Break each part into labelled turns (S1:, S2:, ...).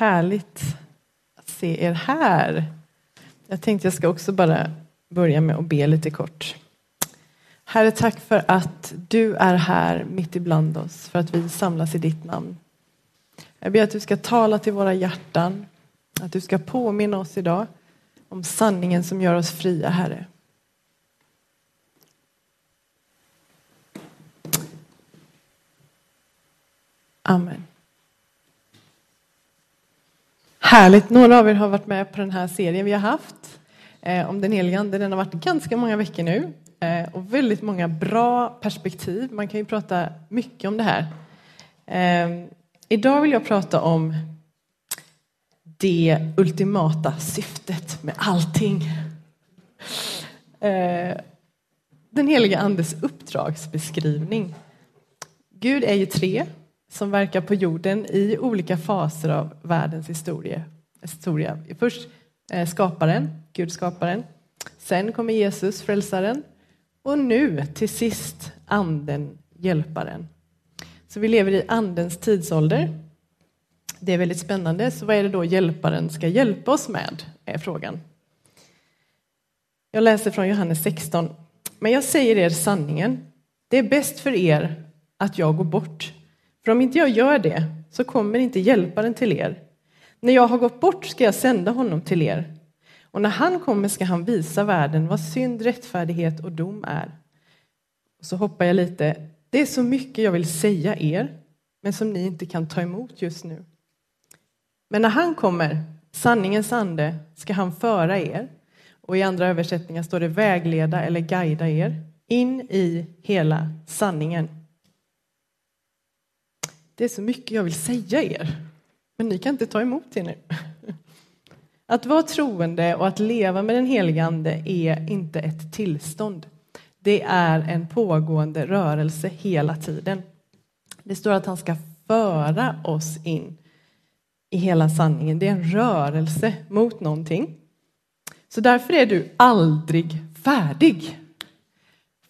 S1: Härligt att se er här. Jag tänkte jag ska också bara börja med att be lite kort. Herre, tack för att du är här mitt ibland oss, för att vi samlas i ditt namn. Jag ber att du ska tala till våra hjärtan, att du ska påminna oss idag om sanningen som gör oss fria, Herre. Amen. Härligt. Några av er har varit med på den här serien vi har haft eh, om den helige Ande. Den har varit ganska många veckor nu eh, och väldigt många bra perspektiv. Man kan ju prata mycket om det här. Eh, idag vill jag prata om det ultimata syftet med allting. Eh, den heliga Andes uppdragsbeskrivning. Gud är ju tre som verkar på jorden i olika faser av världens historia. historia. Först eh, skaparen, Gud skaparen. Sen kommer Jesus, frälsaren. Och nu till sist anden, hjälparen. Så vi lever i andens tidsålder. Det är väldigt spännande. Så vad är det då hjälparen ska hjälpa oss med? är frågan. Jag läser från Johannes 16. Men jag säger er sanningen. Det är bäst för er att jag går bort för om inte jag gör det så kommer inte hjälparen till er. När jag har gått bort ska jag sända honom till er. Och när han kommer ska han visa världen vad synd, rättfärdighet och dom är. Och så hoppar jag lite. Det är så mycket jag vill säga er, men som ni inte kan ta emot just nu. Men när han kommer, sanningens ande, ska han föra er, och i andra översättningar står det vägleda eller guida er, in i hela sanningen. Det är så mycket jag vill säga er, men ni kan inte ta emot det nu. Att vara troende och att leva med den helige Ande är inte ett tillstånd. Det är en pågående rörelse hela tiden. Det står att han ska föra oss in i hela sanningen. Det är en rörelse mot någonting. Så därför är du aldrig färdig.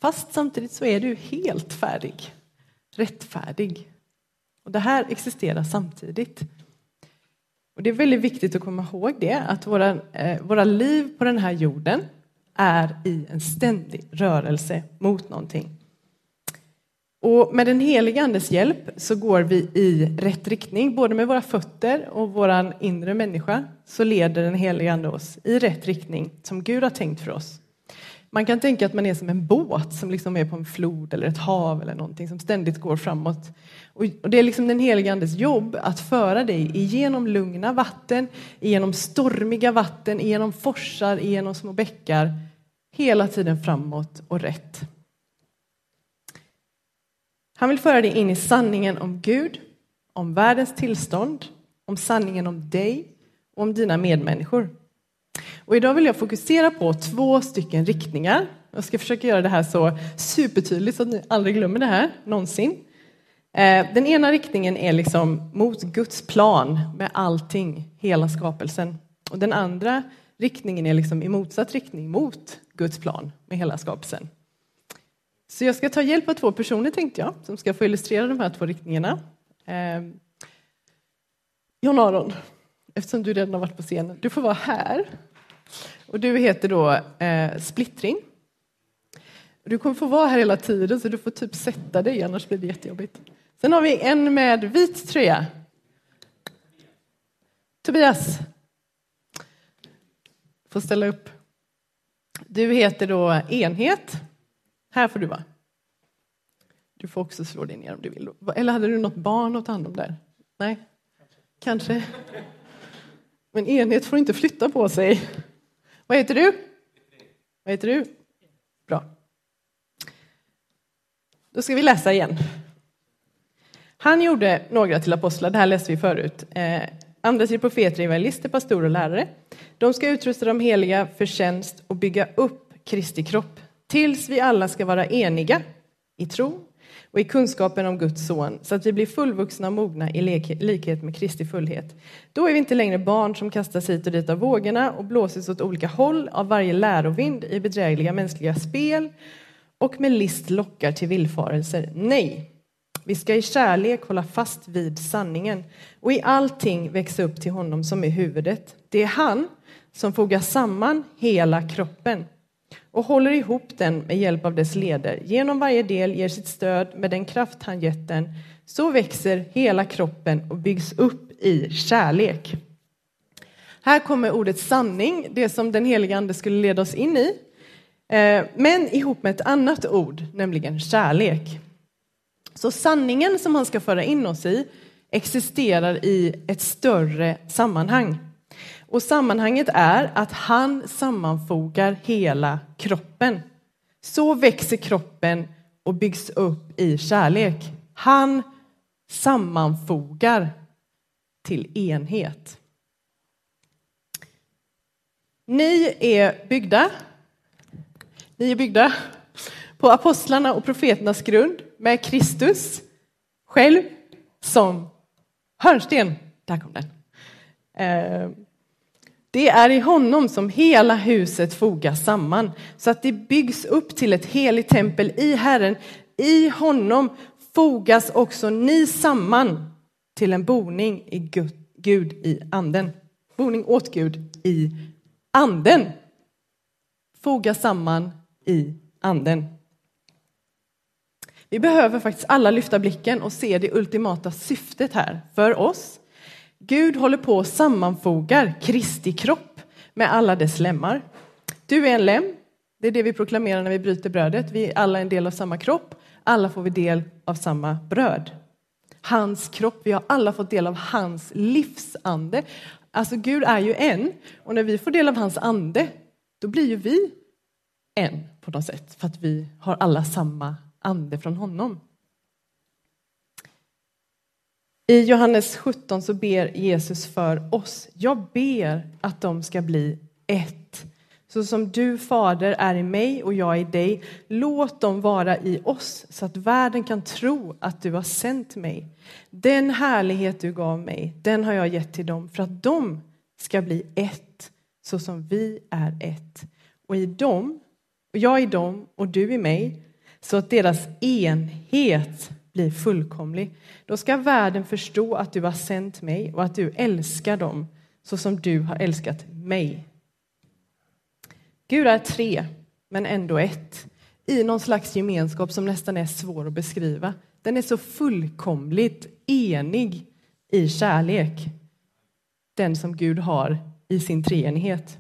S1: Fast samtidigt så är du helt färdig, rättfärdig. Och det här existerar samtidigt. Och Det är väldigt viktigt att komma ihåg det, att våra, eh, våra liv på den här jorden är i en ständig rörelse mot någonting. Och med den heliga Andes hjälp så går vi i rätt riktning, både med våra fötter och vår inre människa, så leder den heliga Ande oss i rätt riktning som Gud har tänkt för oss. Man kan tänka att man är som en båt som liksom är på en flod eller ett hav eller någonting som ständigt går framåt. Och det är liksom den helige Andes jobb att föra dig igenom lugna vatten, igenom stormiga vatten, igenom forsar, igenom små bäckar, hela tiden framåt och rätt. Han vill föra dig in i sanningen om Gud, om världens tillstånd, om sanningen om dig och om dina medmänniskor. Och idag vill jag fokusera på två stycken riktningar. Jag ska försöka göra det här så supertydligt så att ni aldrig glömmer det här någonsin. Eh, den ena riktningen är liksom mot Guds plan med allting, hela skapelsen. Och den andra riktningen är liksom i motsatt riktning mot Guds plan med hela skapelsen. Så jag ska ta hjälp av två personer tänkte jag, som ska få illustrera de här två riktningarna. Ehm, John Aron, eftersom du redan har varit på scenen, du får vara här. Och du heter då eh, Splittring. Du kommer få vara här hela tiden så du får typ sätta dig, annars blir det jättejobbigt. Sen har vi en med vit tröja. Tobias. Får ställa upp. Du heter då Enhet. Här får du vara. Du får också slå dig ner om du vill. Eller hade du något barn att ta hand om där? Nej? Kanske. Men enhet får inte flytta på sig. Vad heter du? Vad heter du? Bra. Då ska vi läsa igen. Han gjorde några till apostlar, det här läste vi förut. Eh, andra till profeter, evangelister, pastorer och lärare. De ska utrusta de heliga för tjänst och bygga upp Kristi kropp tills vi alla ska vara eniga i tro och i kunskapen om Guds son så att vi blir fullvuxna och mogna i likhet med Kristi fullhet. Då är vi inte längre barn som kastas hit och dit av vågorna och blåses åt olika håll av varje lärovind i bedrägliga mänskliga spel och med list lockar till villfarelser. Nej, vi ska i kärlek hålla fast vid sanningen och i allting växa upp till honom som är huvudet. Det är han som fogar samman hela kroppen och håller ihop den med hjälp av dess leder. Genom varje del ger sitt stöd med den kraft han gett den. Så växer hela kroppen och byggs upp i kärlek. Här kommer ordet sanning, det som den heliga Ande skulle leda oss in i, eh, men ihop med ett annat ord, nämligen kärlek. Så sanningen som han ska föra in oss i existerar i ett större sammanhang. Och sammanhanget är att han sammanfogar hela kroppen. Så växer kroppen och byggs upp i kärlek. Han sammanfogar till enhet. Ni är byggda. Ni är byggda på apostlarna och profeternas grund med Kristus själv som hörnsten. Där kom den. Eh, det är i honom som hela huset fogas samman så att det byggs upp till ett heligt tempel i Herren. I honom fogas också ni samman till en boning i Gud i anden. Boning åt Gud i anden. Fogas samman i anden. Vi behöver faktiskt alla lyfta blicken och se det ultimata syftet här för oss. Gud håller på och sammanfogar Kristi kropp med alla dess lemmar. Du är en lem. Det är det vi proklamerar när vi bryter brödet. Vi är alla en del av samma kropp. Alla får vi del av samma bröd. Hans kropp, vi har alla fått del av hans livsande. Alltså Gud är ju en och när vi får del av hans ande då blir ju vi en på något sätt för att vi har alla samma ande från honom. I Johannes 17 så ber Jesus för oss. Jag ber att de ska bli ett. Så som du, Fader, är i mig och jag i dig, låt dem vara i oss så att världen kan tro att du har sänt mig. Den härlighet du gav mig, den har jag gett till dem för att de ska bli ett, så som vi är ett. Och i dem, och jag i dem och du i mig, så att deras enhet blir fullkomlig. Då ska världen förstå att du har sänt mig och att du älskar dem så som du har älskat mig. Gud är tre, men ändå ett, i någon slags gemenskap som nästan är svår att beskriva. Den är så fullkomligt enig i kärlek, den som Gud har i sin treenighet.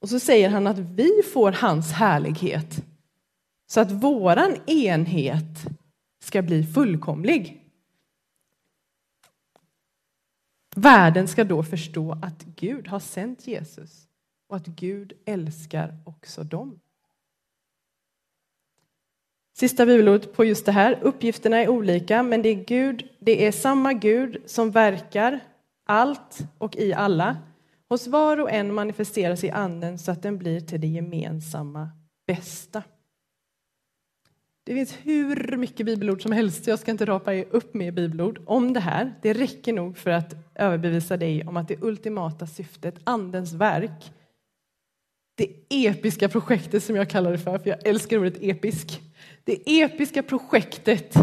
S1: Och så säger han att vi får hans härlighet så att våran enhet ska bli fullkomlig. Världen ska då förstå att Gud har sänt Jesus och att Gud älskar också dem. Sista bibelordet på just det här. Uppgifterna är olika, men det är, Gud, det är samma Gud som verkar allt och i alla. Hos var och en manifesteras i anden så att den blir till det gemensamma bästa. Det finns hur mycket bibelord som helst, jag ska inte rapa upp med bibelord om det här. Det räcker nog för att överbevisa dig om att det ultimata syftet, Andens verk, det episka projektet som jag kallar det för, för jag älskar ordet episk. Det episka projektet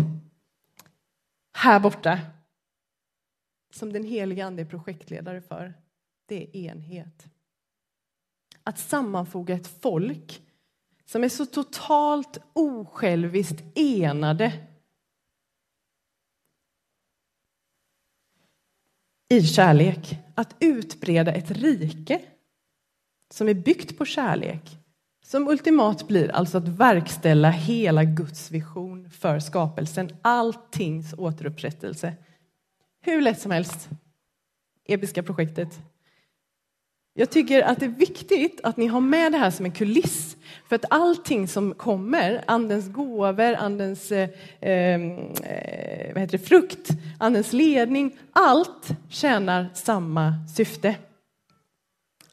S1: här borta, som den heliga Ande är projektledare för, det är enhet. Att sammanfoga ett folk som är så totalt osjälviskt enade i kärlek. Att utbreda ett rike som är byggt på kärlek som ultimat blir alltså att verkställa hela Guds vision för skapelsen, alltings återupprättelse. Hur lätt som helst. Episka projektet. Jag tycker att det är viktigt att ni har med det här som en kuliss. För att allting som kommer, andens gåvor, andens eh, ehm, eh vad heter det, frukt, andens ledning, allt tjänar samma syfte.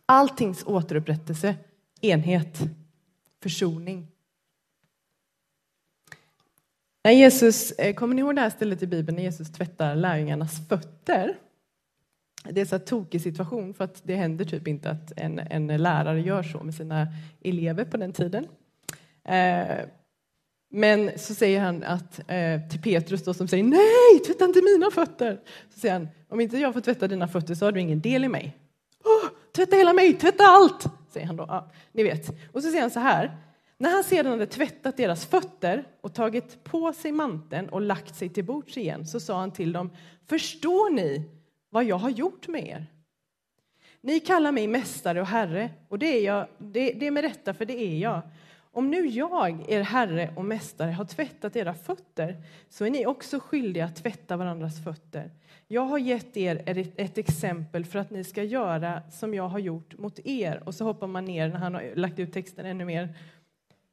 S1: Alltings återupprättelse, enhet, försoning. När Jesus, eh, kommer ni ihåg det här stället i Bibeln när Jesus tvättar lärjungarnas fötter? Det är så tokig situation för att det händer typ inte att en, en lärare gör så med sina elever på den tiden. Eh, Men så säger han att, eh, till Petrus då, som säger nej, tvätta inte mina fötter. Så säger han, om inte jag får tvätta dina fötter så har du ingen del i mig. Oh, tvätta hela mig, tvätta allt, säger han då. Ja, ni vet. Och så säger han så här, när han sedan hade tvättat deras fötter och tagit på sig manteln och lagt sig till bords igen så sa han till dem, förstår ni vad jag har gjort med er? Ni kallar mig mästare och herre, och det är, jag, det, det är med rätta, för det är jag. Om nu jag, er herre och mästare, har tvättat era fötter så är ni också skyldiga att tvätta varandras fötter. Jag har gett er ett exempel för att ni ska göra som jag har gjort mot er. Och så hoppar man ner när han har lagt ut texten ännu mer.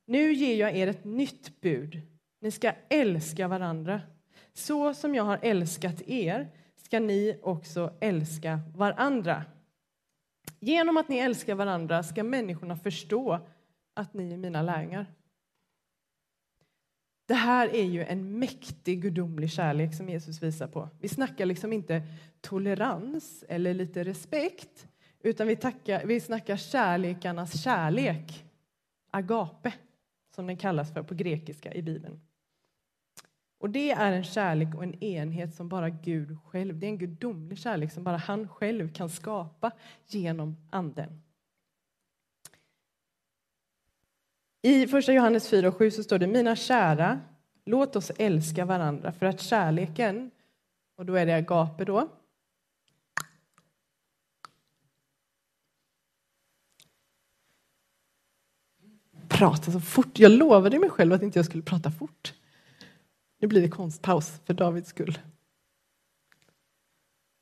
S1: Nu ger jag er ett nytt bud. Ni ska älska varandra. Så som jag har älskat er ska ni också älska varandra. Genom att ni älskar varandra ska människorna förstå att ni är mina lärjungar. Det här är ju en mäktig gudomlig kärlek som Jesus visar på. Vi snackar liksom inte tolerans eller lite respekt utan vi, tackar, vi snackar kärlekarnas kärlek, agape, som den kallas för på grekiska i Bibeln. Och Det är en kärlek och en enhet som bara Gud själv, det är en gudomlig kärlek som bara han själv kan skapa genom Anden. I första Johannes 4 och 7 så står det Mina kära, låt oss älska varandra för att kärleken, och då är det agape då, prata så fort. Jag lovade mig själv att inte jag skulle prata fort. Nu blir det konstpaus för Davids skull.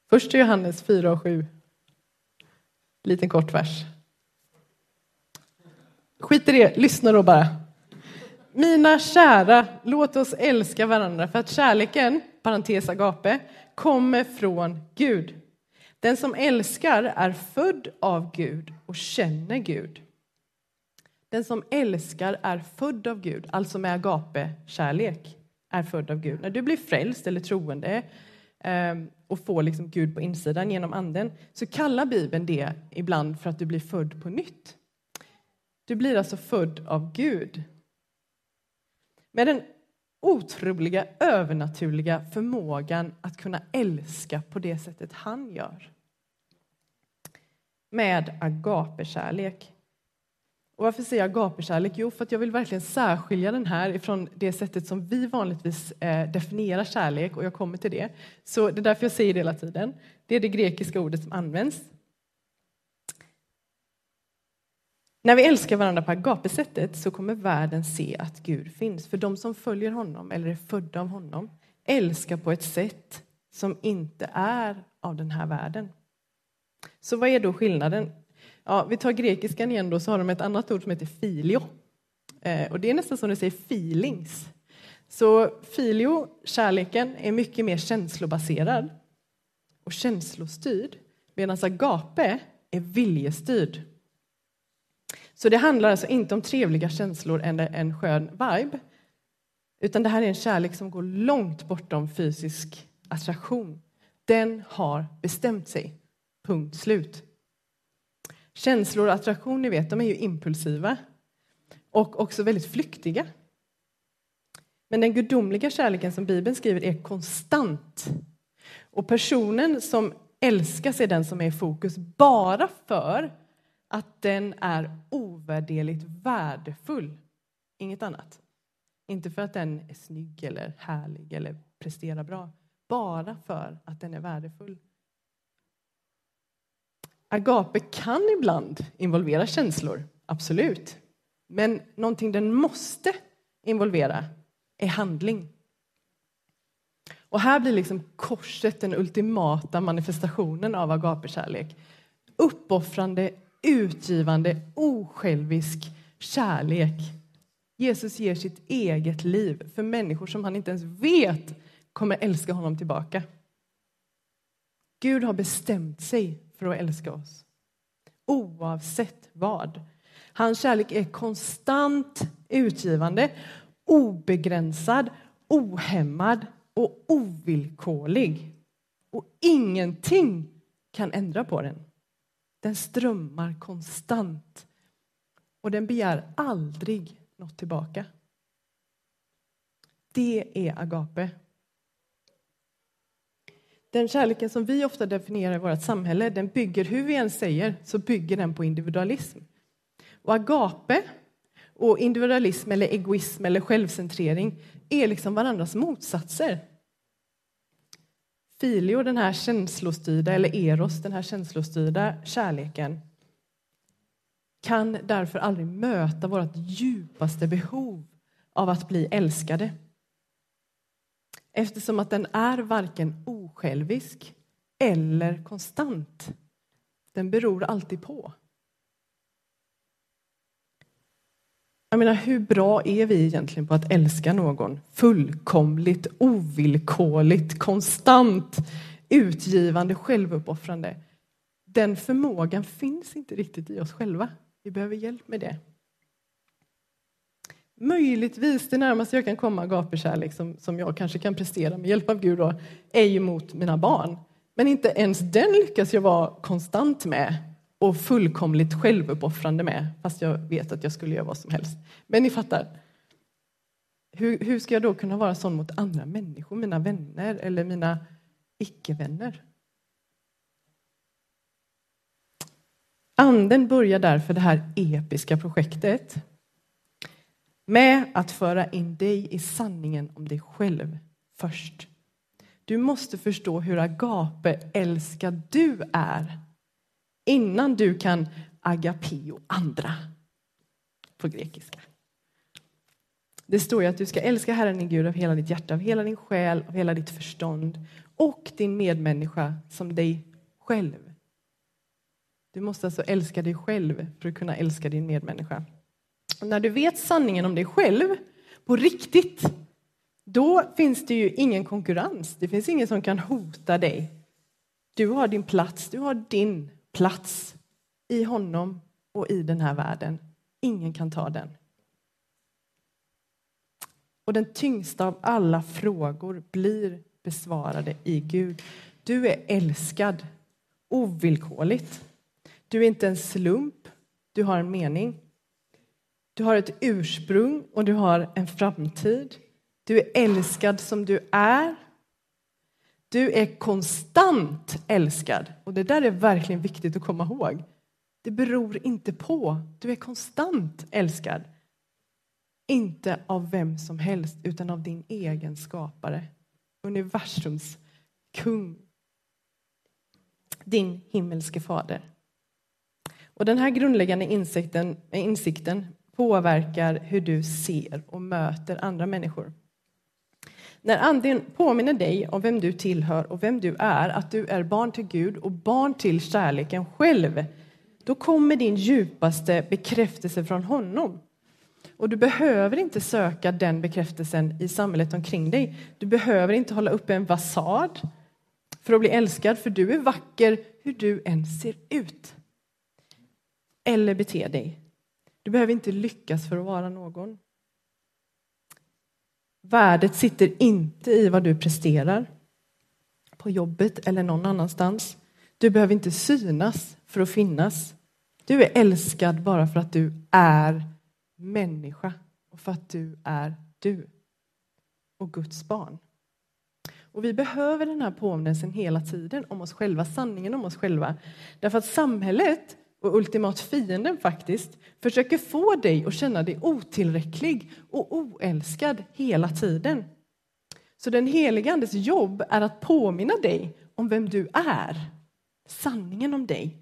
S1: Första Johannes 4 och 7. Liten kort vers. Skit i det, lyssna då bara. Mina kära, låt oss älska varandra för att kärleken, parentes agape, kommer från Gud. Den som älskar är född av Gud och känner Gud. Den som älskar är född av Gud, alltså med agape-kärlek, är född av Gud. När du blir frälst eller troende ehm, och får liksom Gud på insidan genom Anden så kallar Bibeln det ibland för att du blir född på nytt. Du blir alltså född av Gud. Med den otroliga, övernaturliga förmågan att kunna älska på det sättet han gör. Med agapekärlek. Och varför säger jag agapekärlek? Jo, för att jag vill verkligen särskilja den här ifrån det sättet som vi vanligtvis eh, definierar kärlek, och jag kommer till det. Så det är därför jag säger det hela tiden. Det är det grekiska ordet som används. När vi älskar varandra på agapesättet så kommer världen se att Gud finns. För de som följer honom, eller är födda av honom, älskar på ett sätt som inte är av den här världen. Så vad är då skillnaden? Ja, vi tar grekiskan igen då, så har de ett annat ord som heter filio. Eh, och det är nästan som du säger feelings. Så filio, kärleken, är mycket mer känslobaserad och känslostyrd. Medan agape är viljestyrd. Så det handlar alltså inte om trevliga känslor eller en skön vibe. Utan det här är en kärlek som går långt bortom fysisk attraktion. Den har bestämt sig. Punkt slut. Känslor och attraktion, ni vet, de är ju impulsiva och också väldigt flyktiga. Men den gudomliga kärleken som Bibeln skriver är konstant. Och personen som älskas är den som är i fokus bara för att den är ovärderligt värdefull. Inget annat. Inte för att den är snygg eller härlig eller presterar bra. Bara för att den är värdefull. Agape kan ibland involvera känslor, absolut. Men någonting den måste involvera är handling. Och här blir liksom korset den ultimata manifestationen av agapekärlek. Uppoffrande, utgivande, osjälvisk kärlek. Jesus ger sitt eget liv för människor som han inte ens vet kommer älska honom tillbaka. Gud har bestämt sig för att älska oss. Oavsett vad. Hans kärlek är konstant utgivande, obegränsad, ohämmad och ovillkorlig. Och ingenting kan ändra på den. Den strömmar konstant och den begär aldrig något tillbaka. Det är agape. Den kärleken som vi ofta definierar i vårt samhälle, den bygger, hur vi än säger, så bygger den på individualism. Och agape och individualism eller egoism eller självcentrering är liksom varandras motsatser. Filio, den här känslostyrda, eller eros, den här känslostyrda kärleken kan därför aldrig möta vårt djupaste behov av att bli älskade. Eftersom att den är varken osjälvisk eller konstant. Den beror alltid på. Jag menar, hur bra är vi egentligen på att älska någon fullkomligt, ovillkorligt, konstant, utgivande, självuppoffrande? Den förmågan finns inte riktigt i oss själva. Vi behöver hjälp med det. Möjligtvis det närmaste jag kan komma agapekärlek som, liksom, som jag kanske kan prestera med hjälp av Gud då, är ju mot mina barn. Men inte ens den lyckas jag vara konstant med och fullkomligt självuppoffrande med, fast jag vet att jag skulle göra vad som helst. Men ni fattar. Hur, hur ska jag då kunna vara sån mot andra människor, mina vänner eller mina icke-vänner? Anden börjar därför det här episka projektet med att föra in dig i sanningen om dig själv först. Du måste förstå hur agape älskad du är innan du kan agapeo andra på grekiska. Det står ju att du ska älska Herren din Gud av hela ditt hjärta, av hela din själ, av hela ditt förstånd och din medmänniska som dig själv. Du måste alltså älska dig själv för att kunna älska din medmänniska. När du vet sanningen om dig själv på riktigt, då finns det ju ingen konkurrens. Det finns ingen som kan hota dig. Du har din plats, du har din plats i honom och i den här världen. Ingen kan ta den. Och den tyngsta av alla frågor blir besvarade i Gud. Du är älskad ovillkorligt. Du är inte en slump, du har en mening. Du har ett ursprung och du har en framtid. Du är älskad som du är. Du är konstant älskad. Och Det där är verkligen viktigt att komma ihåg. Det beror inte på. Du är konstant älskad. Inte av vem som helst, utan av din egen skapare. Universums kung. Din himmelske fader. Och Den här grundläggande insikten, insikten påverkar hur du ser och möter andra människor. När Anden påminner dig om vem du tillhör och vem du är, att du är barn till Gud och barn till kärleken själv, då kommer din djupaste bekräftelse från honom. Och du behöver inte söka den bekräftelsen i samhället omkring dig. Du behöver inte hålla upp en fasad för att bli älskad, för du är vacker hur du än ser ut. Eller beter dig. Du behöver inte lyckas för att vara någon. Värdet sitter inte i vad du presterar på jobbet eller någon annanstans. Du behöver inte synas för att finnas. Du är älskad bara för att du är människa och för att du är du och Guds barn. Och Vi behöver den här påminnelsen hela tiden om oss själva, sanningen om oss själva. Därför att samhället och ultimat fienden faktiskt försöker få dig att känna dig otillräcklig och oälskad hela tiden. Så den helige Andes jobb är att påminna dig om vem du är, sanningen om dig.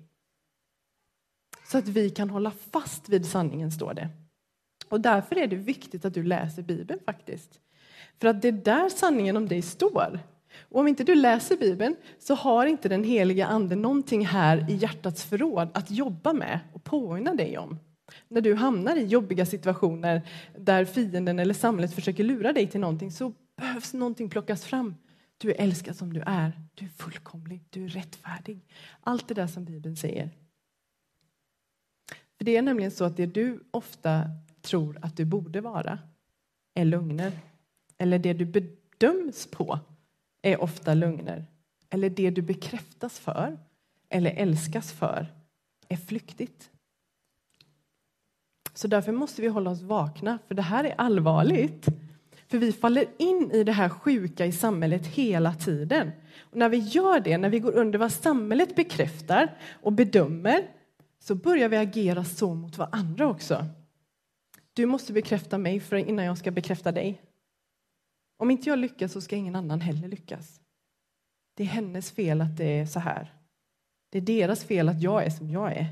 S1: Så att vi kan hålla fast vid sanningen, står det. Och därför är det viktigt att du läser Bibeln faktiskt. För att det är där sanningen om dig står. Och om inte du läser Bibeln så har inte den heliga Ande någonting här i hjärtats förråd att jobba med och påminna dig om. När du hamnar i jobbiga situationer där fienden eller samhället försöker lura dig till någonting så behövs någonting plockas fram. Du är älskad som du är, du är fullkomlig, du är rättfärdig. Allt det där som Bibeln säger. För Det är nämligen så att det du ofta tror att du borde vara är lögner. Eller det du bedöms på är ofta lögner. Eller det du bekräftas för eller älskas för är flyktigt. Så därför måste vi hålla oss vakna, för det här är allvarligt. För vi faller in i det här sjuka i samhället hela tiden. Och när vi gör det, när vi går under vad samhället bekräftar och bedömer, så börjar vi agera så mot varandra också. Du måste bekräfta mig för innan jag ska bekräfta dig. Om inte jag lyckas så ska ingen annan heller lyckas. Det är hennes fel att det är så här. Det är deras fel att jag är som jag är.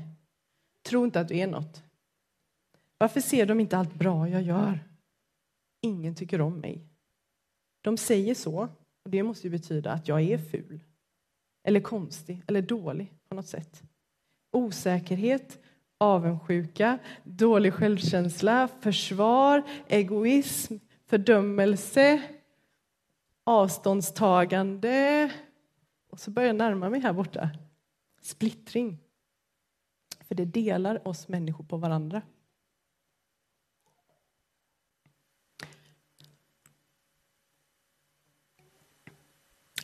S1: Tro inte att du är något. Varför ser de inte allt bra jag gör? Ingen tycker om mig. De säger så, och det måste ju betyda att jag är ful eller konstig eller dålig på något sätt. Osäkerhet, avundsjuka, dålig självkänsla, försvar, egoism, fördömelse, avståndstagande. Och så börjar jag närma mig här borta. Splittring. För det delar oss människor på varandra.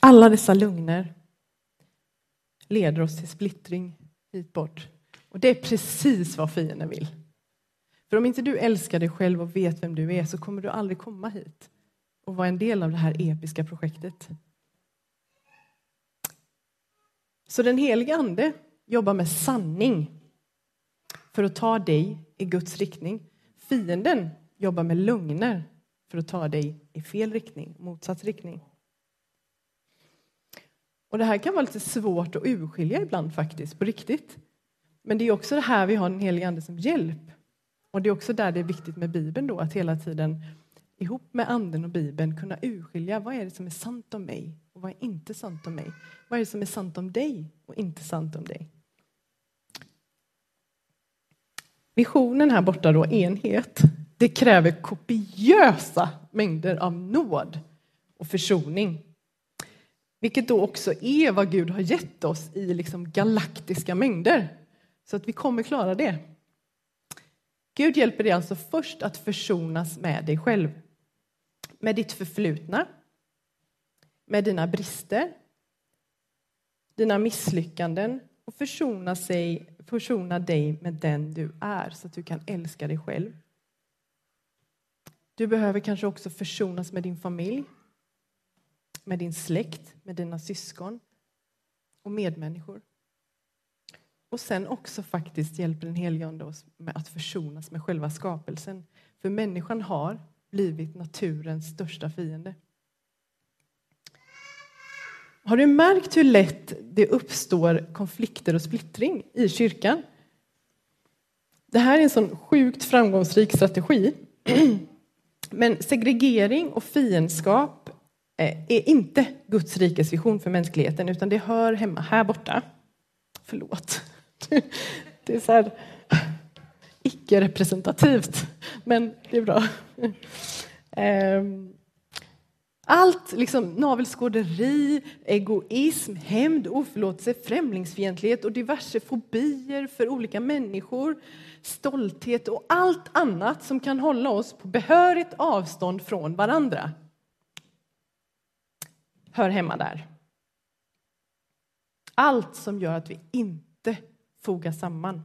S1: Alla dessa lugner leder oss till splittring hit bort. Och det är precis vad fienden vill. För om inte du älskar dig själv och vet vem du är så kommer du aldrig komma hit och vara en del av det här episka projektet. Så den helige Ande jobbar med sanning för att ta dig i Guds riktning. Fienden jobbar med lögner för att ta dig i fel riktning, motsatt riktning. Och Det här kan vara lite svårt att urskilja ibland faktiskt, på riktigt. Men det är också det här vi har den helige Ande som hjälp. Och det är också där det är viktigt med Bibeln då, att hela tiden ihop med Anden och Bibeln kunna urskilja vad är det som är sant om mig och vad är inte sant om mig. Vad är det som är sant om dig och inte sant om dig. Visionen här borta då, enhet, det kräver kopiösa mängder av nåd och försoning. Vilket då också är vad Gud har gett oss i liksom galaktiska mängder. Så att vi kommer klara det. Gud hjälper dig alltså först att försonas med dig själv. Med ditt förflutna, med dina brister, dina misslyckanden och försona, sig, försona dig med den du är så att du kan älska dig själv. Du behöver kanske också försonas med din familj, med din släkt, med dina syskon och medmänniskor. Och sen också faktiskt hjälper den helige Ande oss med att försonas med själva skapelsen. För människan har blivit naturens största fiende. Har du märkt hur lätt det uppstår konflikter och splittring i kyrkan? Det här är en sån sjukt framgångsrik strategi. Men segregering och fiendskap eh, är inte Guds rikes vision för mänskligheten utan det hör hemma här borta. Förlåt. Det är så här icke-representativt, men det är bra. Ehm, allt liksom navelskåderi, egoism, hämnd, oförlåtelse, främlingsfientlighet och diverse fobier för olika människor, stolthet och allt annat som kan hålla oss på behörigt avstånd från varandra hör hemma där. Allt som gör att vi inte Foga samman.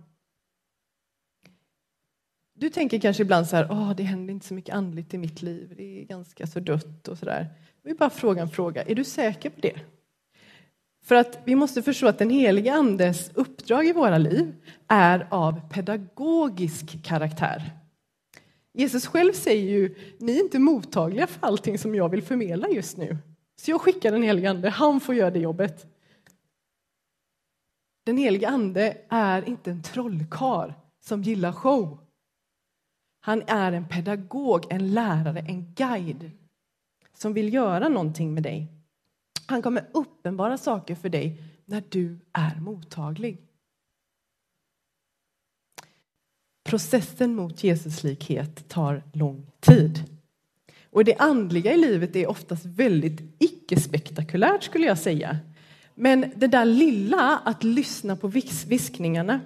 S1: Du tänker kanske ibland så här, Åh, det händer inte så mycket andligt i mitt liv, det är ganska så dött och så där. Jag vill bara fråga en fråga, är du säker på det? För att vi måste förstå att den helige Andes uppdrag i våra liv är av pedagogisk karaktär. Jesus själv säger ju, ni är inte mottagliga för allting som jag vill förmedla just nu. Så jag skickar den helige Ande, han får göra det jobbet. Den helige Ande är inte en trollkar som gillar show. Han är en pedagog, en lärare, en guide som vill göra någonting med dig. Han kommer uppenbara saker för dig när du är mottaglig. Processen mot Jesuslikhet tar lång tid. Och det andliga i livet är oftast väldigt icke-spektakulärt skulle jag säga. Men det där lilla, att lyssna på viskningarna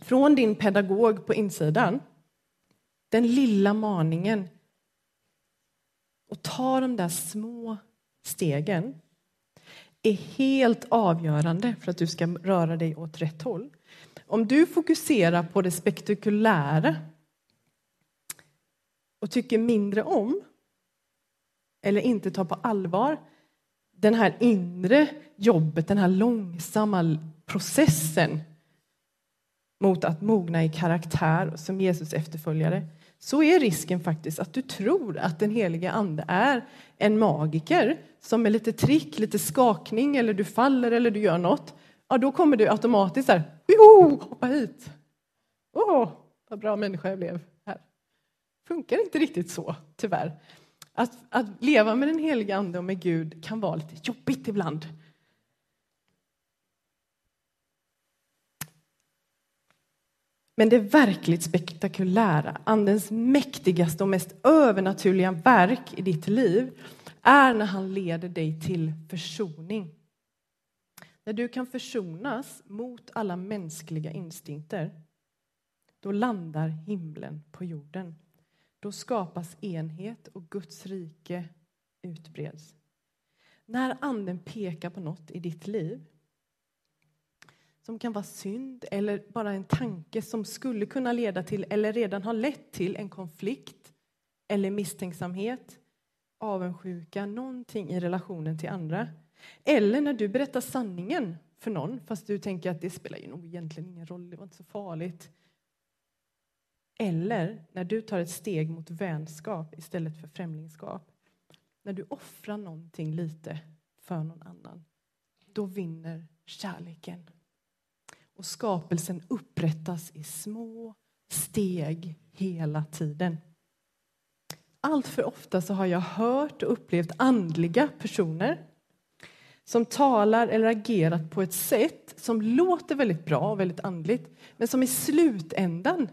S1: från din pedagog på insidan, den lilla maningen och ta de där små stegen är helt avgörande för att du ska röra dig åt rätt håll. Om du fokuserar på det spektakulära och tycker mindre om eller inte tar på allvar den här inre jobbet, den här långsamma processen mot att mogna i karaktär som Jesus efterföljare så är risken faktiskt att du tror att den heliga ande är en magiker som med lite trick, lite skakning eller du faller eller du gör något. Ja, då kommer du automatiskt så här, hoppa hit. Åh, oh, vad bra människa jag blev här. Funkar inte riktigt så, tyvärr. Att, att leva med den heliga ande och med Gud kan vara lite jobbigt ibland. Men det verkligt spektakulära, Andens mäktigaste och mest övernaturliga verk i ditt liv är när han leder dig till försoning. När du kan försonas mot alla mänskliga instinkter då landar himlen på jorden. Då skapas enhet och Guds rike utbreds. När Anden pekar på något i ditt liv som kan vara synd eller bara en tanke som skulle kunna leda till eller redan har lett till en konflikt eller misstänksamhet, avundsjuka, någonting i relationen till andra. Eller när du berättar sanningen för någon fast du tänker att det spelar ju nog egentligen ingen roll, det var inte så farligt. Eller när du tar ett steg mot vänskap istället för främlingskap. När du offrar någonting lite för någon annan, då vinner kärleken. Och skapelsen upprättas i små steg hela tiden. Allt för ofta så har jag hört och upplevt andliga personer som talar eller agerat på ett sätt som låter väldigt bra och väldigt andligt men som i slutändan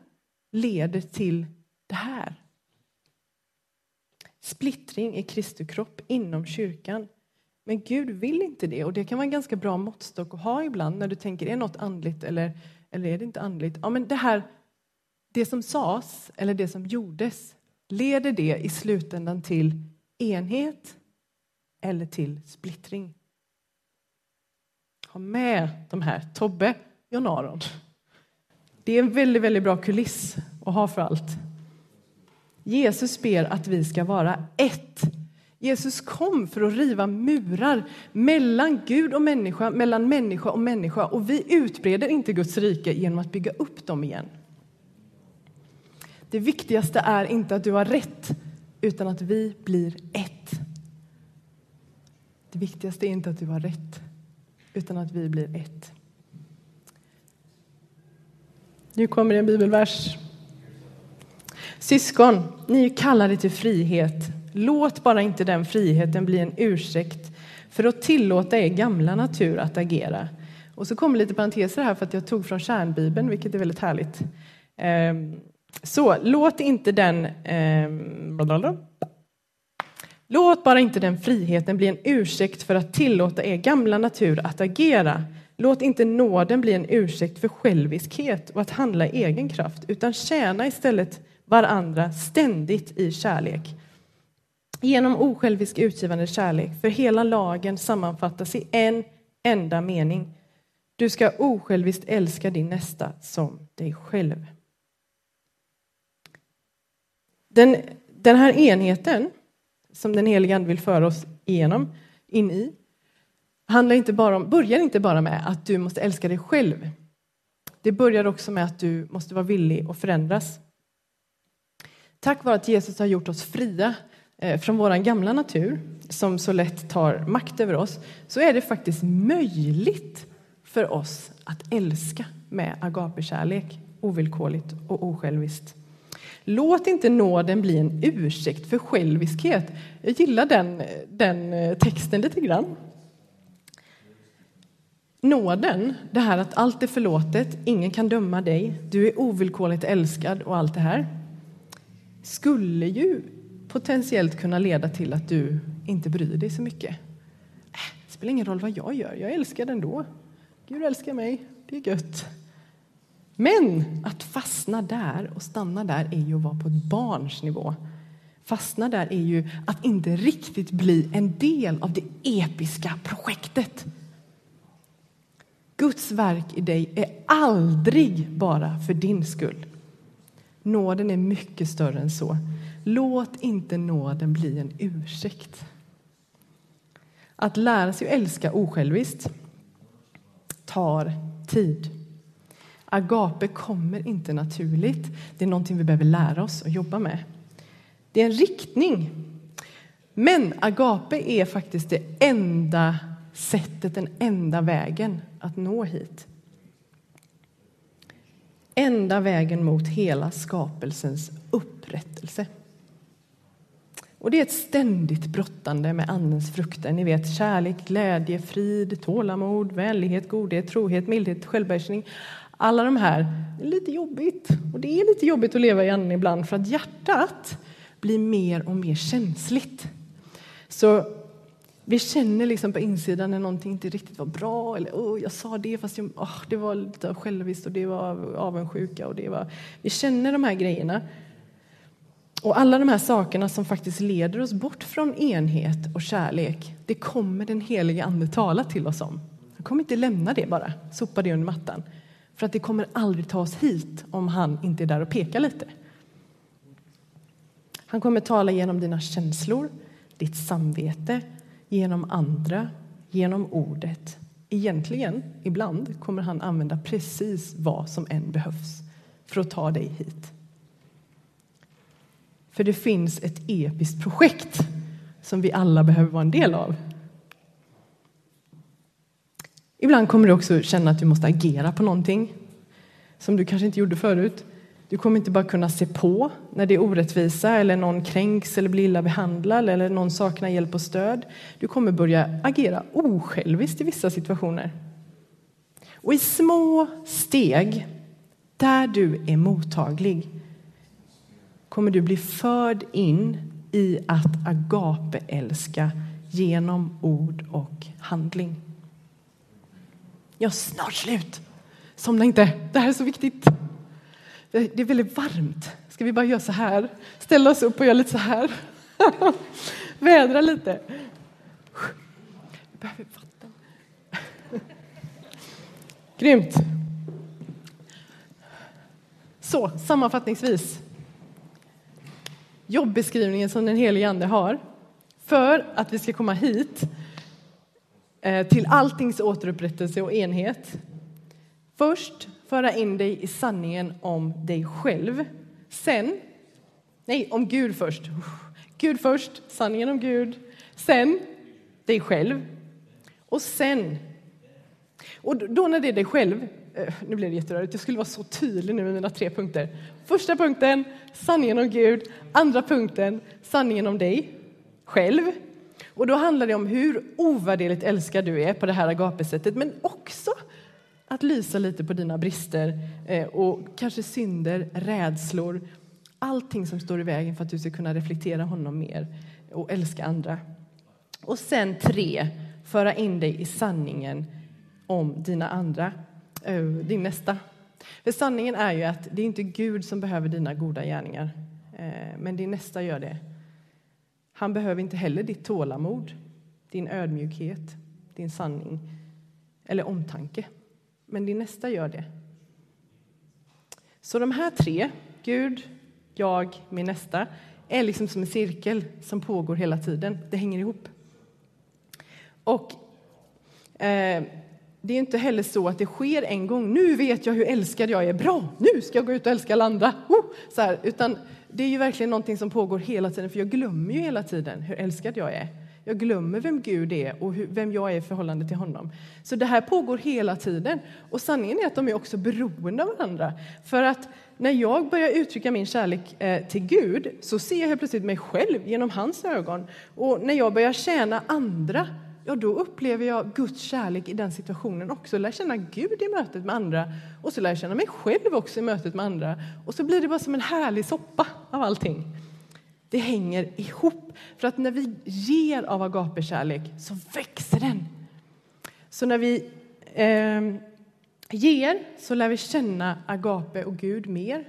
S1: leder till det här. Splittring i Kristi kropp inom kyrkan. Men Gud vill inte det och det kan vara en ganska bra måttstock att ha ibland när du tänker är något andligt eller, eller är det inte andligt? Ja, men det här, det som sades eller det som gjordes, leder det i slutändan till enhet eller till splittring? Ha med de här, Tobbe, John Aron. Det är en väldigt, väldigt bra kuliss att ha för allt. Jesus ber att vi ska vara ett. Jesus kom för att riva murar mellan Gud och människa, mellan människa och människa och vi utbreder inte Guds rike genom att bygga upp dem igen. Det viktigaste är inte att du har rätt, utan att vi blir ett. Det viktigaste är inte att du har rätt, utan att vi blir ett. Nu kommer en bibelvers. Syskon, ni är kallade till frihet. Låt bara inte den friheten bli en ursäkt för att tillåta er gamla natur att agera. Och så kommer lite parenteser här för att jag tog från kärnbibeln, vilket är väldigt härligt. Ehm, så låt inte den... Ehm, låt bara inte den friheten bli en ursäkt för att tillåta er gamla natur att agera Låt inte nåden bli en ursäkt för själviskhet och att handla i egen kraft, utan tjäna istället varandra ständigt i kärlek. Genom osjälvisk utgivande kärlek, för hela lagen sammanfattas i en enda mening. Du ska osjälviskt älska din nästa som dig själv. Den, den här enheten som den helige Ande vill föra oss igenom, in i, handlar inte bara om, börjar inte bara med att du måste älska dig själv. Det börjar också med att du måste vara villig att förändras. Tack vare att Jesus har gjort oss fria eh, från vår gamla natur som så lätt tar makt över oss så är det faktiskt möjligt för oss att älska med agapekärlek ovillkorligt och osjälviskt. Låt inte nåden bli en ursäkt för själviskhet. Jag gillar den, eh, den eh, texten lite grann. Nåden, det här att allt är förlåtet, ingen kan döma dig, du är ovillkorligt älskad och allt det här skulle ju potentiellt kunna leda till att du inte bryr dig så mycket. Äh, det spelar ingen roll vad jag gör, jag är älskad ändå. Gud älskar mig, det är gött. Men att fastna där och stanna där är ju att vara på ett barns nivå. Fastna där är ju att inte riktigt bli en del av det episka projektet Guds verk i dig är aldrig bara för din skull. Nåden är mycket större än så. Låt inte nåden bli en ursäkt. Att lära sig att älska osjälviskt tar tid. Agape kommer inte naturligt. Det är någonting vi behöver lära oss och jobba med. Det är en riktning. Men agape är faktiskt det enda sättet, den enda vägen att nå hit. Enda vägen mot hela skapelsens upprättelse. Och det är ett ständigt brottande med Andens frukter. Ni vet kärlek, glädje, frid, tålamod, vänlighet, godhet, trohet, mildhet, självbehärskning. Alla de här är lite jobbigt. Och det är lite jobbigt att leva i Anden ibland för att hjärtat blir mer och mer känsligt. Så vi känner liksom på insidan när någonting inte riktigt var bra. Eller oh, jag sa det fast jag, oh, det var lite själviskt och det var avundsjuka. Och det var... Vi känner de här grejerna. Och alla de här sakerna som faktiskt leder oss bort från enhet och kärlek, det kommer den helige Ande tala till oss om. Han kommer inte lämna det bara, sopa det under mattan. För att det kommer aldrig ta oss hit om han inte är där och pekar lite. Han kommer tala genom dina känslor, ditt samvete, genom andra, genom ordet. Egentligen, ibland, kommer han använda precis vad som än behövs för att ta dig hit. För det finns ett episkt projekt som vi alla behöver vara en del av. Ibland kommer du också känna att du måste agera på någonting som du kanske inte gjorde förut. Du kommer inte bara kunna se på när det är orättvisa eller någon kränks eller blir illa behandlad eller någon saknar hjälp och stöd. Du kommer börja agera osjälviskt i vissa situationer. Och i små steg, där du är mottaglig, kommer du bli förd in i att agape älska genom ord och handling. Jag är snart slut. Somna inte, det här är så viktigt. Det är väldigt varmt. Ska vi bara göra så här? Ställa oss upp och göra lite så här? Vädra lite. Vi behöver vatten. Grymt. Så, sammanfattningsvis. Jobbeskrivningen som den helige Ande har för att vi ska komma hit eh, till alltings återupprättelse och enhet. Först föra in dig i sanningen om dig själv. Sen, nej, om Gud först. Gud först, sanningen om Gud. Sen dig själv. Och sen, och då när det är dig själv, eh, nu blev det jätterörigt, jag skulle vara så tydlig nu med mina tre punkter. Första punkten, sanningen om Gud. Andra punkten, sanningen om dig själv. Och då handlar det om hur ovärderligt älskad du är på det här agapesättet, men också att lysa lite på dina brister eh, och kanske synder, rädslor, allting som står i vägen för att du ska kunna reflektera honom mer och älska andra. Och sen tre, föra in dig i sanningen om dina andra, eh, din nästa. För sanningen är ju att det är inte Gud som behöver dina goda gärningar, eh, men din nästa gör det. Han behöver inte heller ditt tålamod, din ödmjukhet, din sanning eller omtanke men din nästa gör det. Så de här tre, Gud, jag, min nästa, är liksom som en cirkel som pågår hela tiden. Det hänger ihop. Och eh, det är inte heller så att det sker en gång. Nu vet jag hur älskad jag är. Bra, nu ska jag gå ut och älska alla andra. Oh, så här, utan det är ju verkligen någonting som pågår hela tiden, för jag glömmer ju hela tiden hur älskad jag är. Jag glömmer vem Gud är och vem jag är i förhållande till honom. Så det här pågår hela tiden. Och sanningen är att de är också beroende av varandra. För att när jag börjar uttrycka min kärlek eh, till Gud så ser jag helt plötsligt mig själv genom hans ögon. Och när jag börjar tjäna andra ja, då upplever jag Guds kärlek i den situationen också. Lär känna Gud i mötet med andra och så lär jag känna mig själv också i mötet med andra. Och så blir det bara som en härlig soppa av allting. Det hänger ihop. För att när vi ger av agapekärlek så växer den. Så när vi eh, ger så lär vi känna agape och Gud mer.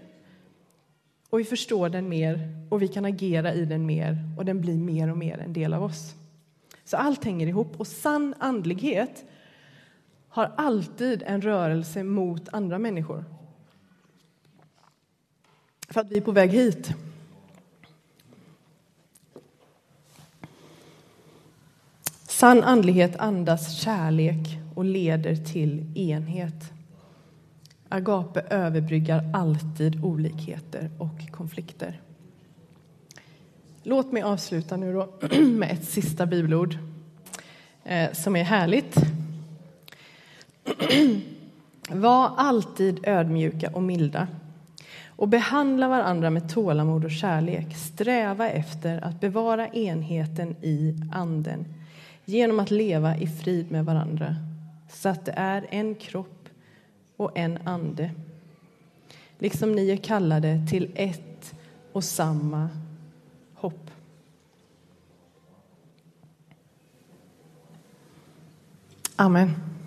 S1: Och vi förstår den mer och vi kan agera i den mer och den blir mer och mer en del av oss. Så allt hänger ihop och sann andlighet har alltid en rörelse mot andra människor. För att vi är på väg hit. Sann andlighet andas kärlek och leder till enhet. Agape överbryggar alltid olikheter och konflikter. Låt mig avsluta nu då med ett sista bibelord eh, som är härligt. Var alltid ödmjuka och milda och behandla varandra med tålamod och kärlek. Sträva efter att bevara enheten i Anden genom att leva i frid med varandra så att det är en kropp och en ande liksom ni är kallade till ett och samma hopp. Amen.